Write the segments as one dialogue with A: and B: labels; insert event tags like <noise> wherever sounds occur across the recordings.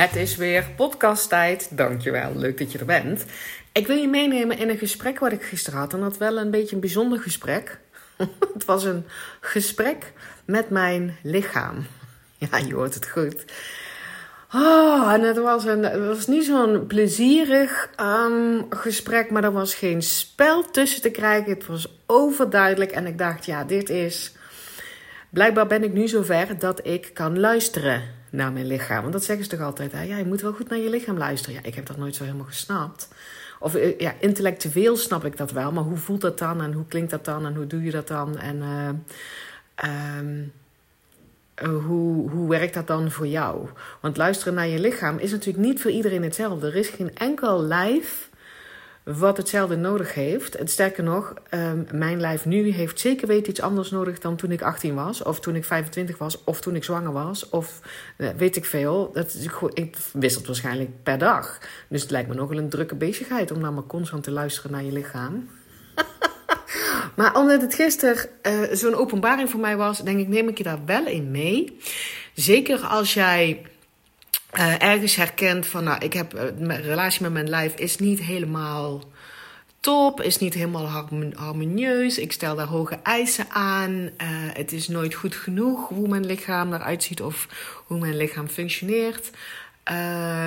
A: Het is weer podcasttijd. Dankjewel, leuk dat je er bent. Ik wil je meenemen in een gesprek wat ik gisteren had. En dat wel een beetje een bijzonder gesprek. <laughs> het was een gesprek met mijn lichaam. <laughs> Ja, je hoort het goed. Oh, en het was, een, het was niet zo'n plezierig um, gesprek, maar er was geen spel tussen te krijgen. Het was overduidelijk en ik dacht, ja, dit is... Blijkbaar ben ik nu zover dat ik kan luisteren naar mijn lichaam. Want dat zeggen ze toch altijd, hè? ja, je moet wel goed naar je lichaam luisteren. Ja, ik heb dat nooit zo helemaal gesnapt. Of eh, ja, intellectueel snap ik dat wel, maar hoe voelt dat dan en hoe klinkt dat dan en hoe doe je dat dan? En uh, um, hoe, hoe werkt dat dan voor jou? Want luisteren naar je lichaam is natuurlijk niet voor iedereen hetzelfde. Er is geen enkel lijf wat hetzelfde nodig heeft. En sterker nog, um, mijn lijf nu heeft zeker weten iets anders nodig dan toen ik 18 was, of toen ik 25 was, of toen ik zwanger was, of uh, weet ik veel. Dat is, ik wisselt waarschijnlijk per dag. Dus het lijkt me nogal een drukke bezigheid om dan maar constant te luisteren naar je lichaam. <laughs> maar omdat het gisteren uh, zo'n openbaring voor mij was, denk ik, neem ik je daar wel in mee. Zeker als jij uh, ergens herkent van, nou, ik heb een uh, relatie met mijn lijf is niet helemaal top, is niet helemaal harmonieus. Ik stel daar hoge eisen aan. Uh, het is nooit goed genoeg hoe mijn lichaam eruit ziet of hoe mijn lichaam functioneert.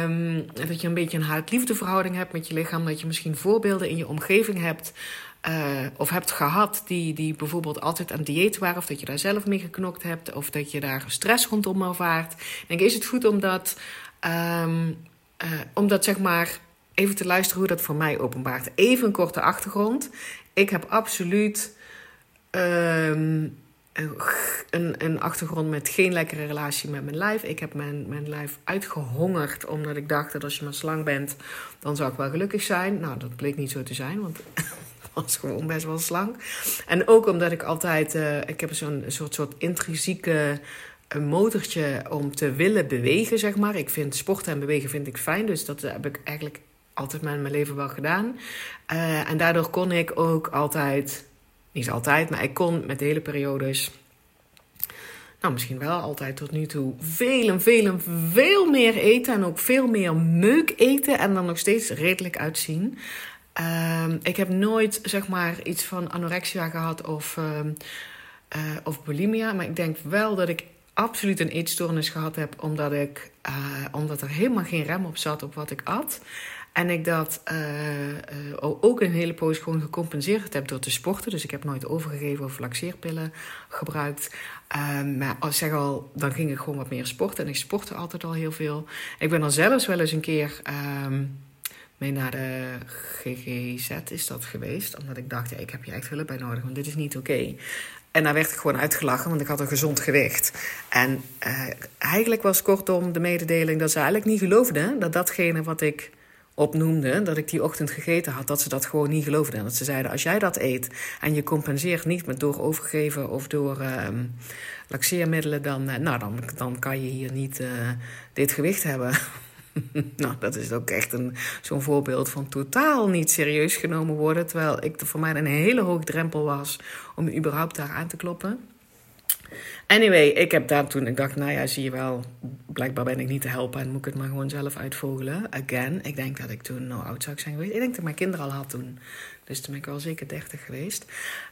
A: Um, dat je een beetje een haat-liefde verhouding hebt met je lichaam. Dat je misschien voorbeelden in je omgeving hebt. Uh, of hebt gehad die, die bijvoorbeeld altijd aan dieet waren. Of dat je daar zelf mee geknokt hebt. Of dat je daar stress rondom ervaart. Denk, is het goed om dat, um, zeg maar even te luisteren hoe dat voor mij openbaart. Even een korte achtergrond. Ik heb absoluut um, een, een achtergrond met geen lekkere relatie met mijn lijf. Ik heb mijn, mijn lijf uitgehongerd omdat ik dacht dat als je maar slang bent, dan zou ik wel gelukkig zijn. Nou, dat bleek niet zo te zijn, want was gewoon best wel slang. En ook omdat ik altijd, uh, ik heb zo'n soort, soort intrinsieke een motortje om te willen bewegen, zeg maar. Ik vind sporten en bewegen vind ik fijn, dus dat heb ik eigenlijk altijd met mijn leven wel gedaan. En daardoor kon ik ook altijd, niet altijd, maar ik kon met hele periodes nou, misschien wel altijd tot nu toe, veel en veel veel meer eten. En ook veel meer meuk eten. En dan nog steeds redelijk uitzien. Uh, ik heb nooit, zeg maar, iets van anorexia gehad of, uh, of bulimia. Maar ik denk wel dat ik absoluut een eetstoornis gehad heb. Omdat, ik, uh, omdat er helemaal geen rem op zat op wat ik at. En ik dat uh, ook een hele poos gewoon gecompenseerd heb door te sporten. Dus ik heb nooit overgegeven of laxeerpillen gebruikt. Uh, maar als zeg al, dan ging ik gewoon wat meer sporten. En ik sportte altijd al heel veel. Ik ben dan zelfs wel eens een keer mee naar de GGZ is dat geweest. Omdat ik dacht, ja, ik heb hier echt hulp bij nodig. Want dit is niet oké. En daar werd ik gewoon uitgelachen, want ik had een gezond gewicht. En eigenlijk was kortom de mededeling dat ze eigenlijk niet geloofden... dat datgene wat ik opnoemde, dat ik die ochtend gegeten had, dat ze dat gewoon niet geloofden. En dat ze zeiden, als jij dat eet en je compenseert niet met door overgeven of door uh, laxeermiddelen, dan, uh, nou, dan, kan je hier niet dit gewicht hebben. <laughs> nou, dat is ook echt zo'n voorbeeld van totaal niet serieus genomen worden. Terwijl ik voor mij een hele hoge drempel was om überhaupt daar aan te kloppen. Anyway, ik heb daar toen, ik dacht, nou ja, zie je wel, blijkbaar ben ik niet te helpen en moet ik het maar gewoon zelf uitvogelen. Again, ik denk dat ik toen nou oud zou zijn geweest. Ik denk dat ik mijn kinderen al had toen. Dus toen ben ik wel zeker 30 geweest.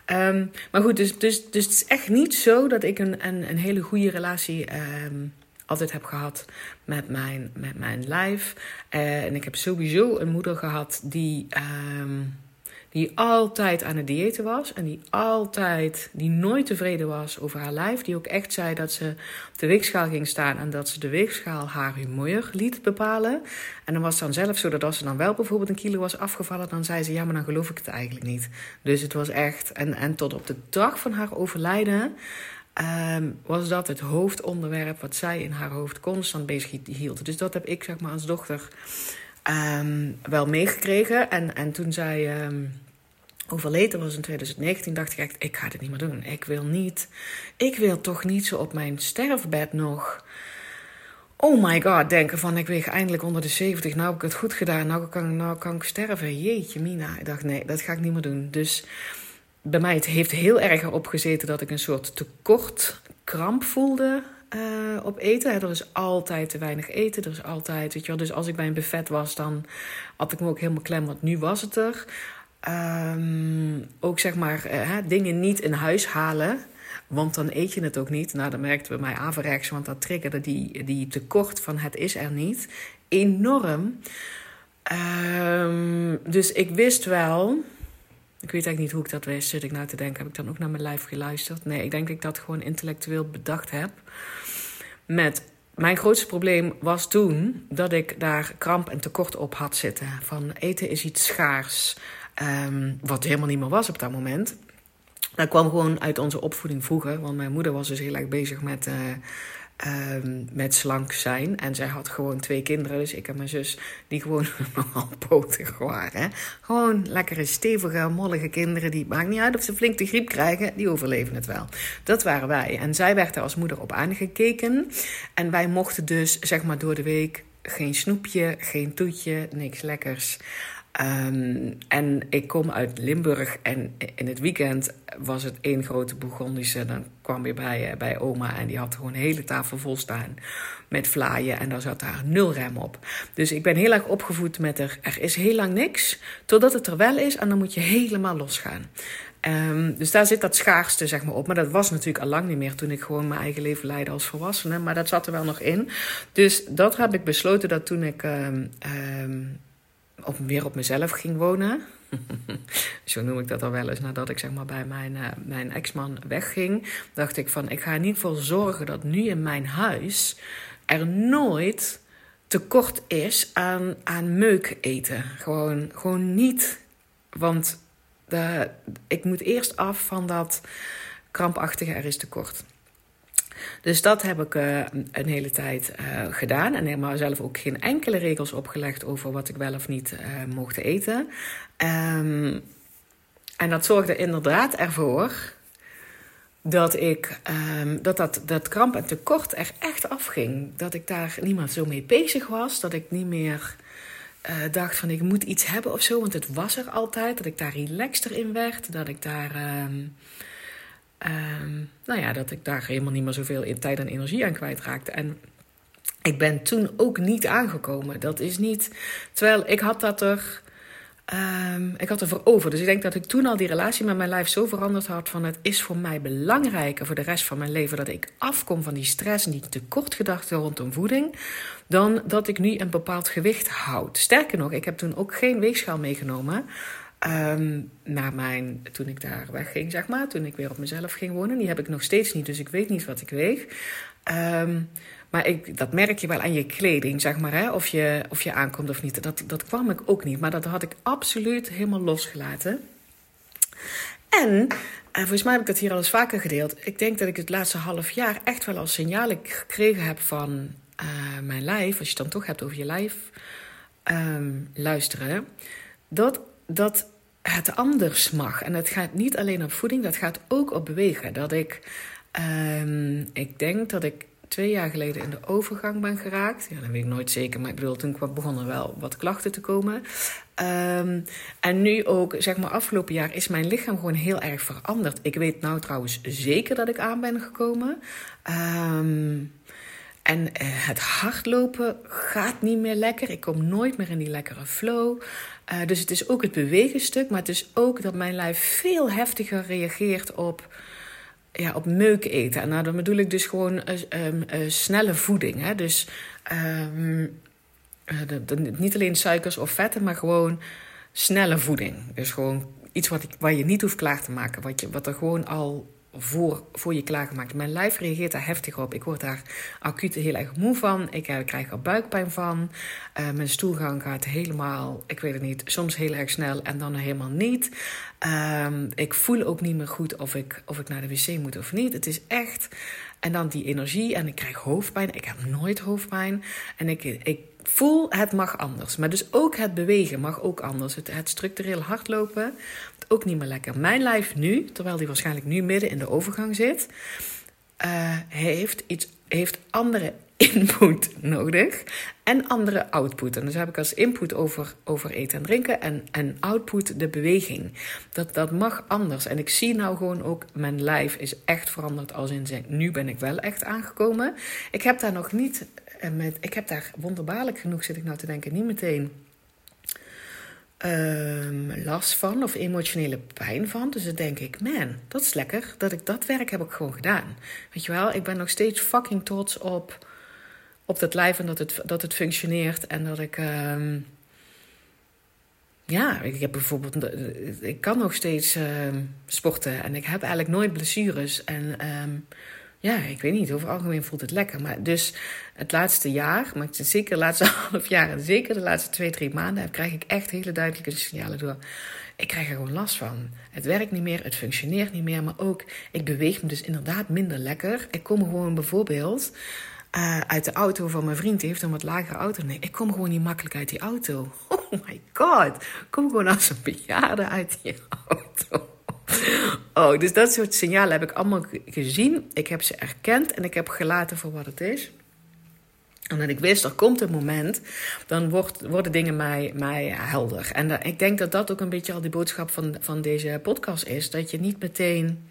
A: Um, maar goed, dus, dus, dus het is echt niet zo dat ik een, een, een hele goede relatie um, altijd heb gehad met mijn, met mijn lijf. Uh, en ik heb sowieso een moeder gehad die. Um, die altijd aan het diëten was en die altijd, die nooit tevreden was over haar lijf. Die ook echt zei dat ze op de weegschaal ging staan en dat ze de weegschaal haar humeur liet bepalen. En dan was het dan zelf zo dat als ze dan wel bijvoorbeeld een kilo was afgevallen, dan zei ze ja, maar dan geloof ik het eigenlijk niet. Dus het was echt, en, en tot op de dag van haar overlijden. Um, was dat het hoofdonderwerp wat zij in haar hoofd constant bezig hield. Dus dat heb ik zeg maar als dochter um, wel meegekregen. En, en toen zij um, overleden was in 2019, dacht ik echt: ik ga dit niet meer doen. Ik wil niet, ik wil toch niet zo op mijn sterfbed nog. Oh my god, denken van ik weeg eindelijk onder de 70. Nou heb ik het goed gedaan. Nou kan, nou kan ik sterven. Jeetje, Mina. Ik dacht, nee, dat ga ik niet meer doen. Dus bij mij het heeft heel erg erop gezeten dat ik een soort tekort kramp voelde op eten. Er is altijd te weinig eten. Er is altijd, weet je wel. Dus als ik bij een buffet was, dan had ik me ook helemaal klem, want nu was het er. Ehm, ook zeg maar dingen niet in huis halen. Want dan eet je het ook niet. Nou, dat merkten we mij averechts, want dat triggerde die, die tekort van het is er niet enorm. Um, dus ik wist wel. Ik weet eigenlijk niet hoe ik dat wist. Zit ik nou te denken, heb ik dan ook naar mijn lijf geluisterd? Nee, ik denk dat ik dat gewoon intellectueel bedacht heb. Met mijn grootste probleem was toen dat ik daar kramp en tekort op had zitten. Van eten is iets schaars. Um, wat helemaal niet meer was op dat moment. Dat kwam gewoon uit onze opvoeding vroeger. Want mijn moeder was dus heel erg bezig met, uh, uh, met slank zijn. En zij had gewoon twee kinderen. Dus ik en mijn zus, die gewoon <laughs> nogal potig waren. Gewoon lekkere, stevige, mollige kinderen. Die maakt niet uit of ze flink de griep krijgen. Die overleven het wel. Dat waren wij. En zij werd er als moeder op aangekeken. En wij mochten dus, zeg maar, door de week geen snoepje, geen toetje, niks lekkers. Um, en ik kom uit Limburg en in het weekend was het één grote Bourgondische. Dan kwam je bij, eh, bij oma en die had gewoon een hele tafel vol staan met vlaaien en daar zat daar nul rem op. Dus ik ben heel erg opgevoed met er, er is heel lang niks, totdat het er wel is en dan moet je helemaal losgaan. Um, dus daar zit dat schaarste zeg maar op. Maar dat was natuurlijk al lang niet meer toen ik gewoon mijn eigen leven leidde als volwassene. Maar dat zat er wel nog in. Dus dat heb ik besloten dat toen ik um, op, weer op mezelf ging wonen. <laughs> Zo noem ik dat al wel eens. Nadat ik zeg maar bij mijn, uh, mijn ex-man wegging, dacht ik van ik ga ieder geval zorgen dat nu in mijn huis er nooit tekort is aan, aan meuk eten. Gewoon, gewoon niet. Want de, ik moet eerst af van dat krampachtige er is tekort. Dus dat heb ik uh, een hele tijd uh, gedaan. En helemaal zelf ook geen enkele regels opgelegd over wat ik wel of niet uh, mocht eten. Um, en dat zorgde inderdaad ervoor dat ik um, dat, dat, dat kramp en tekort er echt afging. Dat ik daar niet meer zo mee bezig was. Dat ik niet meer dacht van ik moet iets hebben of zo. Want het was er altijd. Dat ik daar relaxter in werd. Dat ik daar. Um, Um, nou ja, dat ik daar helemaal niet meer zoveel in tijd en energie aan kwijtraakte. En ik ben toen ook niet aangekomen. Dat is niet. Terwijl ik had dat er. Um, ik had er voor over. Dus ik denk dat ik toen al die relatie met mijn lijf zo veranderd had. Van het is voor mij belangrijker voor de rest van mijn leven dat ik afkom van die stress en die tekortgedachten rondom voeding. Dan dat ik nu een bepaald gewicht houd. Sterker nog, ik heb toen ook geen weegschaal meegenomen. Um, naar mijn, toen ik daar wegging, zeg maar, toen ik weer op mezelf ging wonen. Die heb ik nog steeds niet, dus ik weet niet wat ik weeg. Um, maar ik, dat merk je wel aan je kleding, zeg maar, hè? Of, je, of je aankomt of niet. Dat, dat kwam ik ook niet, maar dat had ik absoluut helemaal losgelaten. En uh, volgens mij heb ik dat hier al eens vaker gedeeld. Ik denk dat ik het laatste half jaar echt wel als signalen gekregen heb van uh, mijn lijf, als je het dan toch hebt over je lijf um, luisteren, dat dat het anders mag. En het gaat niet alleen op voeding, dat gaat ook op bewegen. Dat ik, um, ik denk dat ik twee jaar geleden in de overgang ben geraakt. Ja, dat weet ik nooit zeker, maar ik bedoel, toen begonnen wel wat klachten te komen. Um, en nu ook, zeg maar, afgelopen jaar is mijn lichaam gewoon heel erg veranderd. Ik weet nou trouwens zeker dat ik aan ben gekomen. Um, en uh, het hardlopen gaat niet meer lekker. Ik kom nooit meer in die lekkere flow. Uh, dus het is ook het bewegenstuk, maar het is ook dat mijn lijf veel heftiger reageert op, ja, op meuk eten. En nou, dan bedoel ik dus gewoon uh, snelle voeding. Hè? Dus de, niet alleen suikers of vetten, maar gewoon snelle voeding. Dus gewoon iets wat waar je niet hoeft klaar te maken. Wat, je, wat er gewoon al voor, voor je klaargemaakt. Mijn lijf reageert daar heftig op. Ik word daar acuut heel erg moe van. Ik, ik krijg er buikpijn van. Uh, mijn stoelgang gaat helemaal, ik weet het niet, soms heel erg snel en dan helemaal niet. Uh, ik voel ook niet meer goed of ik, of ik naar de wc moet of niet. Het is echt. En dan die energie en ik krijg hoofdpijn. Ik heb nooit hoofdpijn. En ik, ik voel het mag anders. Maar dus ook het bewegen mag ook anders. Het, het structureel hardlopen, ook niet meer lekker. Mijn lijf nu, terwijl die waarschijnlijk nu midden in de overgang zit, uh, heeft, iets, heeft andere <laughs> input nodig en andere output. En dus heb ik als input over, over eten en drinken en, en output de beweging. Dat, dat mag anders. En ik zie nou gewoon ook, mijn lijf is echt veranderd als in zijn, nu ben ik wel echt aangekomen. Ik heb daar nog niet, eh, met, ik heb daar wonderbaarlijk genoeg, zit ik nou te denken, niet meteen um, last van of emotionele pijn van. Dus dan denk ik, man, dat is lekker. Dat ik dat werk heb ik gewoon gedaan. Weet je wel, ik ben nog steeds fucking trots op, op dat lijf en dat het, dat het functioneert. En dat ik. Um, ja, ik heb bijvoorbeeld. Ik kan nog steeds um, sporten en ik heb eigenlijk nooit blessures. En ja, ik weet niet, over het algemeen voelt het lekker. Maar dus het laatste jaar, maar zeker het laatste <laughs> half jaar en zeker de laatste twee, drie maanden, krijg ik echt hele duidelijke signalen door. Ik krijg er gewoon last van. Het werkt niet meer, het functioneert niet meer, maar ook ik beweeg me dus inderdaad minder lekker. Ik kom gewoon bijvoorbeeld uh, uit de auto van mijn vriend, die heeft een wat lagere auto. Nee, ik kom gewoon niet makkelijk uit die auto. <laughs> Oh my god, ik kom gewoon als een bejaarde uit die <laughs> auto. <laughs> Oh, dus dat soort signalen heb ik allemaal gezien. Ik heb ze erkend en ik heb gelaten voor wat het is. En dat ik wist, er komt een moment, dan wordt, worden dingen mij, mij helder. En ik denk dat dat ook een beetje al die boodschap van, van deze podcast is. Dat je niet meteen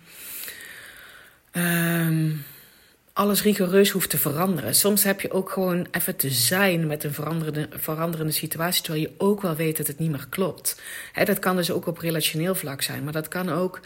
A: um, alles rigoureus hoeft te veranderen. Soms heb je ook gewoon even te zijn met een veranderende, veranderende situatie, terwijl je ook wel weet dat het niet meer klopt. dat kan dus ook op relationeel vlak zijn, maar dat kan ook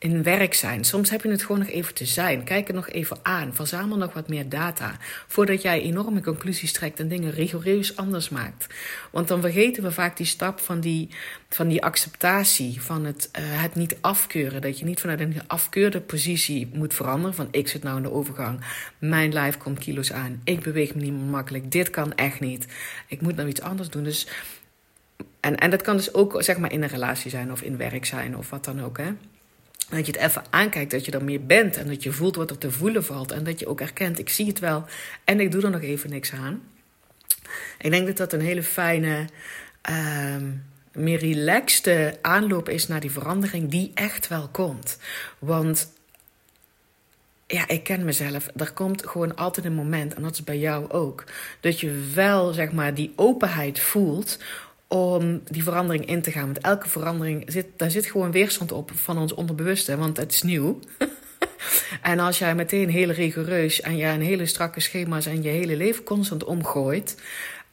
A: in werk zijn. Soms heb je het gewoon nog even te zijn. Kijk er nog even aan. Verzamel nog wat meer data. Voordat jij enorme conclusies trekt en dingen rigoureus anders maakt. Want dan vergeten we vaak die stap van die, van die acceptatie. Van het, uh, het niet afkeuren. Dat je niet vanuit een afkeurde positie moet veranderen. Van ik zit nou in de overgang. Mijn lijf komt kilo's aan. Ik beweeg me niet makkelijk. Dit kan echt niet. Ik moet nou iets anders doen. Dus. En, en dat kan dus ook zeg maar in een relatie zijn of in werk zijn of wat dan ook. Hè? Dat je het even aankijkt, dat je er meer bent en dat je voelt wat er te voelen valt. En dat je ook erkent, ik zie het wel en ik doe er nog even niks aan. Ik denk dat dat een hele fijne, uh, meer relaxte aanloop is naar die verandering die echt wel komt. Want ja, ik ken mezelf. Er komt gewoon altijd een moment, en dat is bij jou ook, dat je wel zeg maar die openheid voelt om die verandering in te gaan. Want elke verandering zit, daar zit gewoon weerstand op van ons onderbewuste, want het is nieuw. <laughs> en als jij meteen heel rigoureus en je een hele strakke schema's en je hele leven constant omgooit,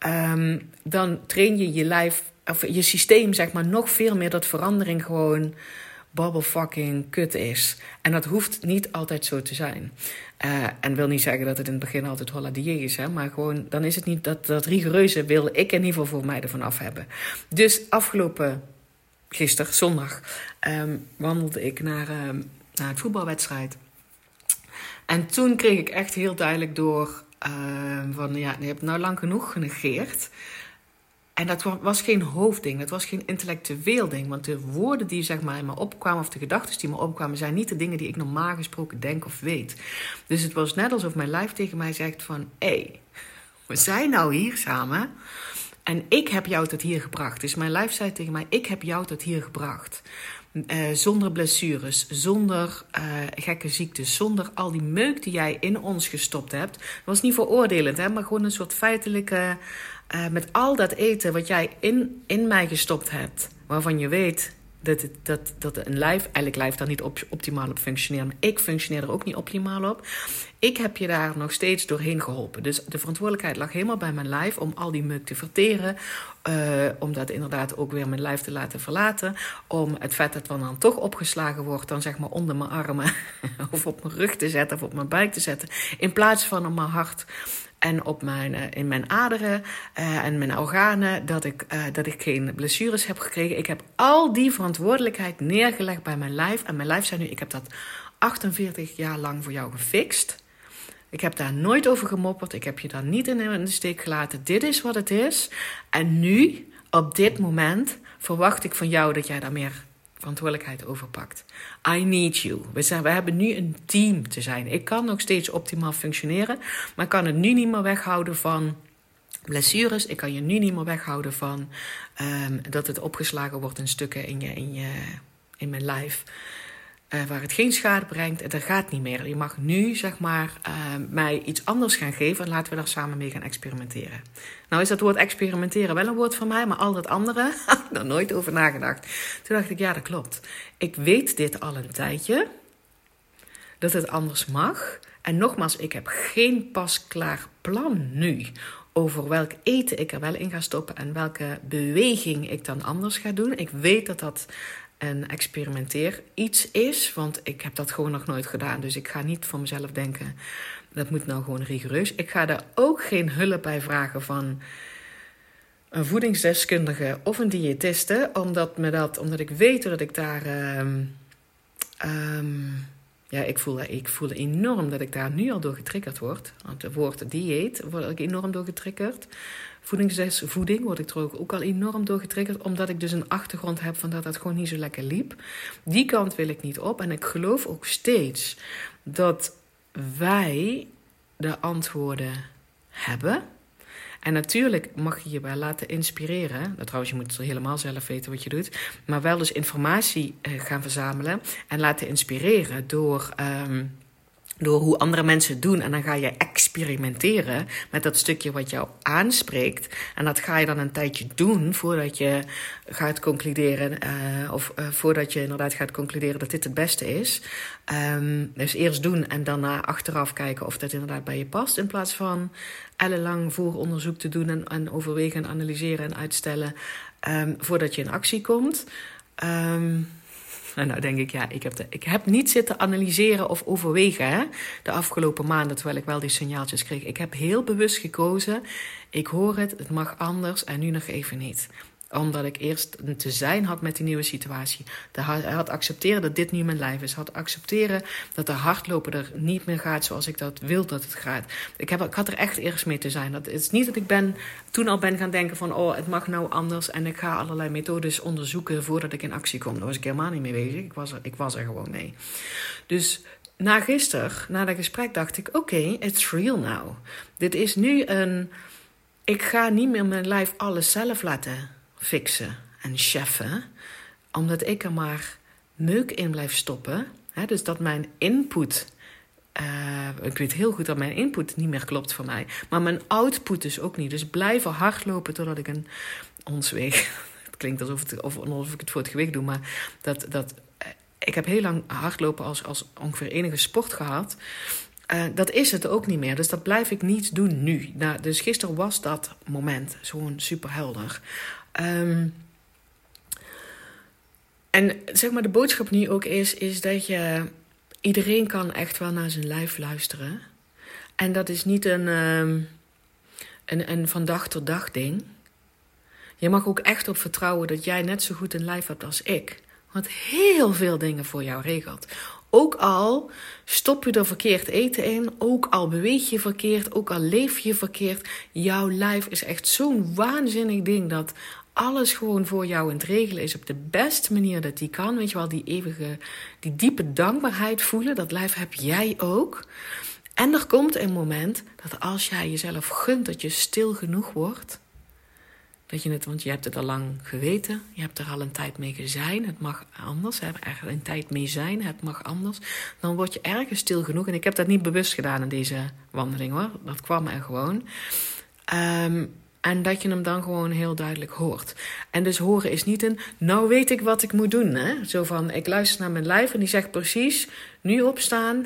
A: um, dan train je je lijf, of je systeem, zeg maar, nog veel meer dat verandering gewoon fucking kut is. En dat hoeft niet altijd zo te zijn. Uh, en wil niet zeggen dat het in het begin altijd holla is, hè, maar gewoon dan is het niet dat, dat rigoureuze wil ik in ieder geval voor mij ervan af hebben. Dus afgelopen gisteren, zondag, um, wandelde ik naar, um, naar het voetbalwedstrijd. En toen kreeg ik echt heel duidelijk door uh, van ja, je hebt nou lang genoeg genegeerd. En dat was geen hoofdding, dat was geen intellectueel ding. Want de woorden die zeg maar in me opkwamen, of de gedachten die me opkwamen, zijn niet de dingen die ik normaal gesproken denk of weet. Dus het was net alsof mijn lijf tegen mij zegt van, hé, hey, we zijn nou hier samen. En ik heb jou tot hier gebracht. Dus mijn lijf zei tegen mij: Ik heb jou tot hier gebracht. Uh, zonder blessures, zonder uh, gekke ziektes, zonder al die meuk die jij in ons gestopt hebt. Dat was niet veroordelend, hè, maar gewoon een soort feitelijke uh, met al dat eten wat jij in, in mij gestopt hebt, waarvan je weet dat, dat, dat een lijf, elk lijf daar niet op, optimaal op functioneert, maar ik functioneer er ook niet optimaal op. Ik heb je daar nog steeds doorheen geholpen. Dus de verantwoordelijkheid lag helemaal bij mijn lijf om al die muk te verteren, uh, om dat inderdaad ook weer mijn lijf te laten verlaten, om het vet dat dan toch opgeslagen wordt, dan zeg maar onder mijn armen <laughs> of op mijn rug te zetten of op mijn buik te zetten, in plaats van op mijn hart en op mijn, uh, in mijn aderen uh, en mijn organen dat ik, uh, dat ik geen blessures heb gekregen. Ik heb al die verantwoordelijkheid neergelegd bij mijn lijf. En mijn lijf zei nu: Ik heb dat 48 jaar lang voor jou gefixt. Ik heb daar nooit over gemopperd. Ik heb je daar niet in de steek gelaten. Dit is wat het is. En nu, op dit moment, verwacht ik van jou dat jij daar meer verantwoordelijkheid overpakt. I need you. We, zijn, we hebben nu een team te zijn. Ik kan nog steeds optimaal functioneren, maar ik kan het nu niet meer weghouden van blessures. Ik kan je nu niet meer weghouden van um, dat het opgeslagen wordt in stukken in, je, in, je, in mijn lijf. Uh, waar het geen schade brengt. En dat gaat niet meer. Je mag nu, zeg maar, uh, mij iets anders gaan geven en laten we daar samen mee gaan experimenteren. Nou is dat woord experimenteren wel een woord van mij, maar al dat andere <laughs> had ik er nooit over nagedacht. Toen dacht ik, ja, dat klopt. Ik weet dit al een tijdje, dat het anders mag. En nogmaals, ik heb geen pasklaar plan nu over welk eten ik er wel in ga stoppen en welke beweging ik dan anders ga doen. Ik weet dat dat een experimenteer iets is, want ik heb dat gewoon nog nooit gedaan. Dus ik ga niet van mezelf denken, dat moet nou gewoon rigoureus. Ik ga daar ook geen hulp bij vragen van een voedingsdeskundige of een diëtiste, omdat, me dat, omdat ik weet dat ik daar... Um, um, ja, ik voel, ik voel enorm dat ik daar nu al door getriggerd word. Want het woord dieet word ik enorm door getriggerd. Voeding word ik er ook al enorm door getriggerd. Omdat ik dus een achtergrond heb van dat dat gewoon niet zo lekker liep. Die kant wil ik niet op. En ik geloof ook steeds dat wij de antwoorden hebben. En natuurlijk mag je je wel laten inspireren. Nou, trouwens, je moet helemaal zelf weten wat je doet. Maar wel dus informatie eh, gaan verzamelen en laten inspireren door. Um, door hoe andere mensen het doen. En dan ga je experimenteren met dat stukje wat jou aanspreekt. En dat ga je dan een tijdje doen voordat je gaat concluderen. Uh, of uh, voordat je inderdaad gaat concluderen dat dit het beste is. Um, dus eerst doen en daarna achteraf kijken of dat inderdaad bij je past. In plaats van ellenlang vooronderzoek te doen en, en overwegen en analyseren en uitstellen. Um, voordat je in actie komt. Um, nou denk ik, ja, ik heb, de, ik heb niet zitten analyseren of overwegen hè, de afgelopen maanden, terwijl ik wel die signaaltjes kreeg. Ik heb heel bewust gekozen. Ik hoor het, het mag anders en nu nog even niet omdat ik eerst te zijn had met die nieuwe situatie. De had accepteren dat dit nu mijn lijf is. Had accepteren dat de hardlopen er niet meer gaat zoals ik dat wil dat het gaat. Ik, heb, ik had er echt eerst mee te zijn. Dat, het is niet dat ik ben, toen al ben gaan denken van... oh, het mag nou anders en ik ga allerlei methodes onderzoeken... voordat ik in actie kom. Daar was ik helemaal niet mee bezig. Ik was er, ik was er gewoon mee. Dus na gisteren, na dat gesprek, dacht ik... oké, it's real now. Dit is nu een... Ik ga niet meer mijn lijf alles zelf laten fixen en cheffen, omdat ik er maar meuk in blijf stoppen. Dus dat mijn input. Uh, ik weet heel goed dat mijn input niet meer klopt voor mij. Maar mijn output dus ook niet. Dus blijven hardlopen totdat ik een ons. <laughs> Het klinkt alsof, het, of, alsof ik het voor het gewicht doe. Maar dat, dat, uh, ik heb heel lang hardlopen als, als ongeveer enige sport gehad. Uh, dat is het ook niet meer. Dus dat blijf ik niet doen nu. Nou, dus gisteren was dat moment gewoon super helder. Um, en zeg maar, de boodschap nu ook is, is dat je. Iedereen kan echt wel naar zijn lijf luisteren. En dat is niet een, um, een, een van dag tot dag ding. Je mag ook echt op vertrouwen dat jij net zo goed een lijf hebt als ik. Wat heel veel dingen voor jou regelt. Ook al stop je er verkeerd eten in, ook al beweeg je verkeerd, ook al leef je verkeerd. Jouw lijf is echt zo'n waanzinnig ding dat alles gewoon voor jou in het regelen is op de beste manier dat die kan. Weet je wel, die eeuwige, die diepe dankbaarheid voelen, dat lijf heb jij ook. En er komt een moment dat als jij jezelf gunt dat je stil genoeg wordt, dat je het, want je hebt het al lang geweten, je hebt er al een tijd mee gezien, het mag anders, er een tijd mee zijn, het mag anders, dan word je ergens stil genoeg. En ik heb dat niet bewust gedaan in deze wandeling hoor, dat kwam er gewoon. Um, en dat je hem dan gewoon heel duidelijk hoort. En dus horen is niet een, nou weet ik wat ik moet doen. Hè? Zo van, ik luister naar mijn lijf en die zegt precies, nu opstaan,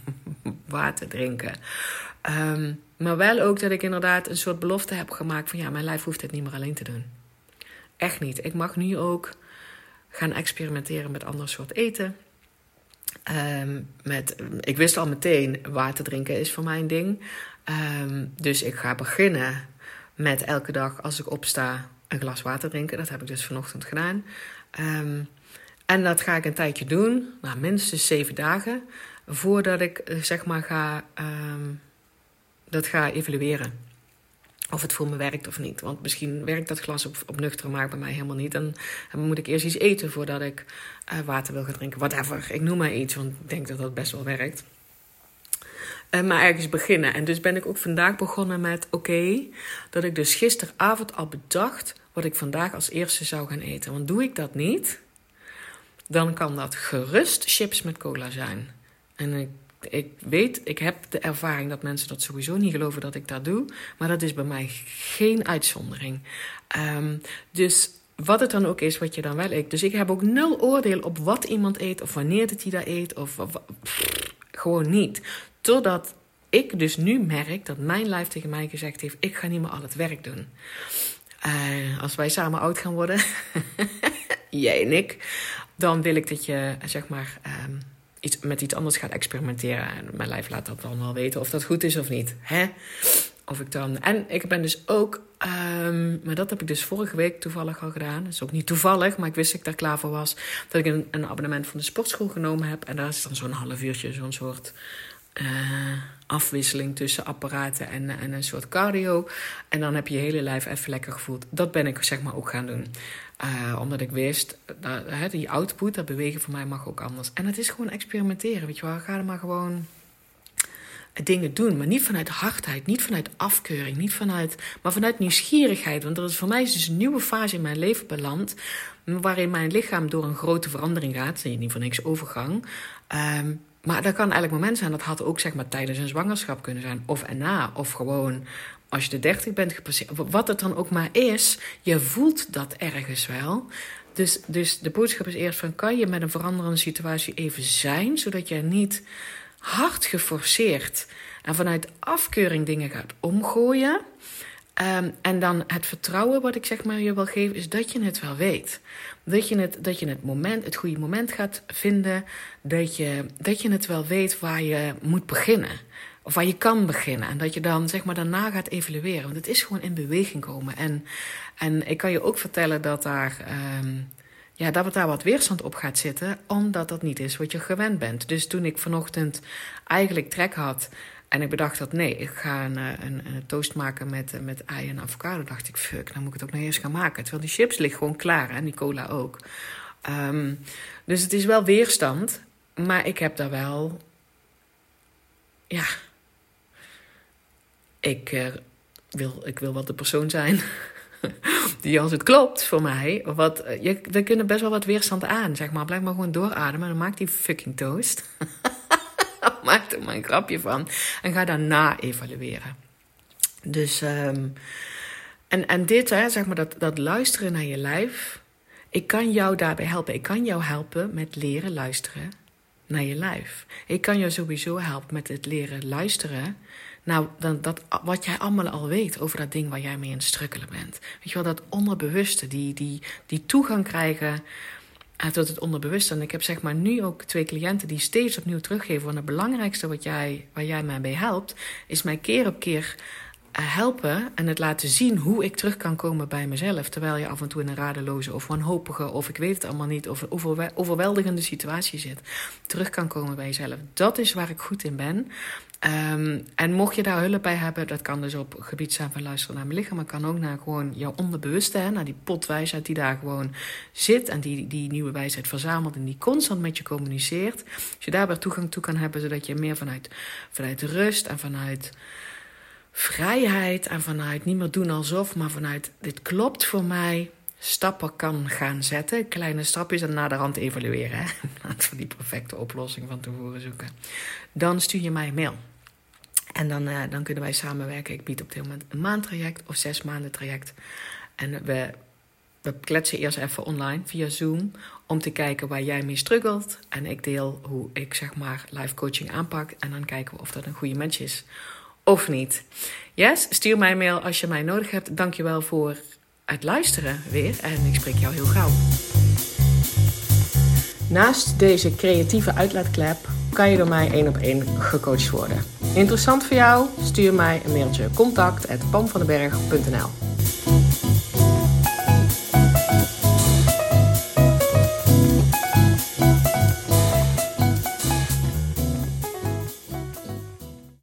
A: <laughs> water drinken. Um, maar wel ook dat ik inderdaad een soort belofte heb gemaakt van, ja, mijn lijf hoeft het niet meer alleen te doen. Echt niet. Ik mag nu ook gaan experimenteren met ander soort eten. Um, met, ik wist al meteen, water drinken is voor mij een ding. Um, dus ik ga beginnen met elke dag als ik opsta een glas water drinken. Dat heb ik dus vanochtend gedaan. Um, en dat ga ik een tijdje doen, nou, minstens zeven dagen, voordat ik eh, zeg maar ga, um, dat ga evalueren. Of het voor me werkt of niet. Want misschien werkt dat glas op, op nuchtere maag bij mij helemaal niet. En dan moet ik eerst iets eten voordat ik uh, water wil gaan drinken. Whatever. Ik noem maar iets, want ik denk dat dat best wel werkt. Uh, maar ergens beginnen. En dus ben ik ook vandaag begonnen met: oké, dat ik dus gisteravond al bedacht wat ik vandaag als eerste zou gaan eten. Want doe ik dat niet, dan kan dat gerust chips met cola zijn. En ik, ik weet, ik heb de ervaring dat mensen dat sowieso niet geloven dat ik dat doe. Maar dat is bij mij geen uitzondering. Ehm, dus wat het dan ook is wat je dan wel eet. Dus ik heb ook nul oordeel op wat iemand eet of wanneer het hij dat eet. Of, gewoon niet. Totdat ik dus nu merk dat mijn lijf tegen mij gezegd heeft: ik ga niet meer al het werk doen. Uh, als wij samen oud gaan worden, <laughs> jij en ik, dan wil ik dat je zeg maar um, iets, met iets anders gaat experimenteren. En mijn lijf laat dat dan wel weten of dat goed is of niet. Hè? Of ik dan. En ik ben dus ook. Um, maar dat heb ik dus vorige week toevallig al gedaan. Dat is ook niet toevallig, maar ik wist dat ik daar klaar voor was. Dat ik een, een abonnement van de sportschool genomen heb. En daar is dan zo'n half uurtje, zo'n soort. Uh, afwisseling tussen apparaten en, en een soort cardio. En dan heb je je hele lijf even lekker gevoeld. Dat ben ik zeg maar ook gaan doen. Uh, omdat ik wist, dat, uh, die output, dat bewegen voor mij mag ook anders. En het is gewoon experimenteren, weet je wel. Ga er maar gewoon dingen doen. Maar niet vanuit hardheid, niet vanuit afkeuring, niet vanuit, maar vanuit nieuwsgierigheid. Want er is voor mij dus een nieuwe fase in mijn leven beland. Waarin mijn lichaam door een grote verandering gaat. Niet voor niks overgang. Um, maar dat kan elk moment zijn. Dat had ook zeg maar tijdens een zwangerschap kunnen zijn. Of erna. Of gewoon als je de 30 bent gepasseerd. Wat het dan ook maar is. Je voelt dat ergens wel. Dus, dus de boodschap is eerst van... kan je met een veranderende situatie even zijn... zodat je niet hard geforceerd... en vanuit afkeuring dingen gaat omgooien... Um, en dan het vertrouwen wat ik zeg maar je wil geven, is dat je het wel weet. Dat je het, dat je het, moment, het goede moment gaat vinden. Dat je, dat je het wel weet waar je moet beginnen. Of waar je kan beginnen. En dat je dan zeg maar daarna gaat evalueren. Want het is gewoon in beweging komen. En, en ik kan je ook vertellen dat daar. Um, ja, dat daar wat weerstand op gaat zitten, omdat dat niet is wat je gewend bent. Dus toen ik vanochtend eigenlijk trek had en ik bedacht dat nee, ik ga een, eh, een, toast maken met, eh, met ei en avocado. dacht ik, fuck, dan moet ik het ook nog eens gaan maken. Terwijl die chips liggen gewoon klaar en die cola ook. Um, dus het is wel weerstand, maar ik heb daar wel. Ja. Ik, uh, wil, ik wil wat de persoon zijn. <laughs> die als het klopt voor mij. Wat, je, we kunnen best wel wat weerstand aan, zeg maar. Blijf maar gewoon doorademen. Dan maak die fucking toast. <laughs> maak er maar een grapje van. En ga daarna evalueren. Dus, um, en, en dit, hè, zeg maar, dat, dat luisteren naar je lijf. Ik kan jou daarbij helpen. Ik kan jou helpen met leren luisteren naar je lijf. Ik kan jou sowieso helpen met het leren luisteren. Nou, dan, dat, wat jij allemaal al weet over dat ding waar jij mee in het strukkelen bent. Weet je wel, dat onderbewuste, die, die, die toegang krijgen tot het onderbewuste. En ik heb zeg maar nu ook twee cliënten die steeds opnieuw teruggeven. van het belangrijkste wat jij, waar jij mij bij helpt, is mij keer op keer helpen en het laten zien hoe ik terug kan komen bij mezelf. Terwijl je af en toe in een radeloze of wanhopige of ik weet het allemaal niet of overweldigende situatie zit. Terug kan komen bij jezelf. Dat is waar ik goed in ben. Um, en mocht je daar hulp bij hebben, dat kan dus op gebied zijn van luisteren naar mijn lichaam, maar kan ook naar gewoon jouw onderbewuste, hè, naar die potwijsheid die daar gewoon zit en die, die nieuwe wijsheid verzamelt en die constant met je communiceert. Als je daar weer toegang toe kan hebben, zodat je meer vanuit, vanuit rust en vanuit vrijheid en vanuit niet meer doen alsof, maar vanuit dit klopt voor mij, stappen kan gaan zetten. Kleine stapjes en naderhand evalueren. Hè? <laughs> Voor die perfecte oplossing van tevoren zoeken. Dan stuur je mij een mail. En dan, uh, dan kunnen wij samenwerken. Ik bied op dit moment een maandtraject of zes maanden traject. En we, we kletsen eerst even online via Zoom. Om te kijken waar jij mee struggelt. En ik deel hoe ik zeg maar live coaching aanpak. En dan kijken we of dat een goede match is of niet. Yes, stuur mij een mail als je mij nodig hebt. Dankjewel voor het luisteren weer. En ik spreek jou heel gauw. Naast deze creatieve uitlaatklep kan je door mij één op één gecoacht worden. Interessant voor jou? Stuur mij een mailtje contact@pamvandenberg.nl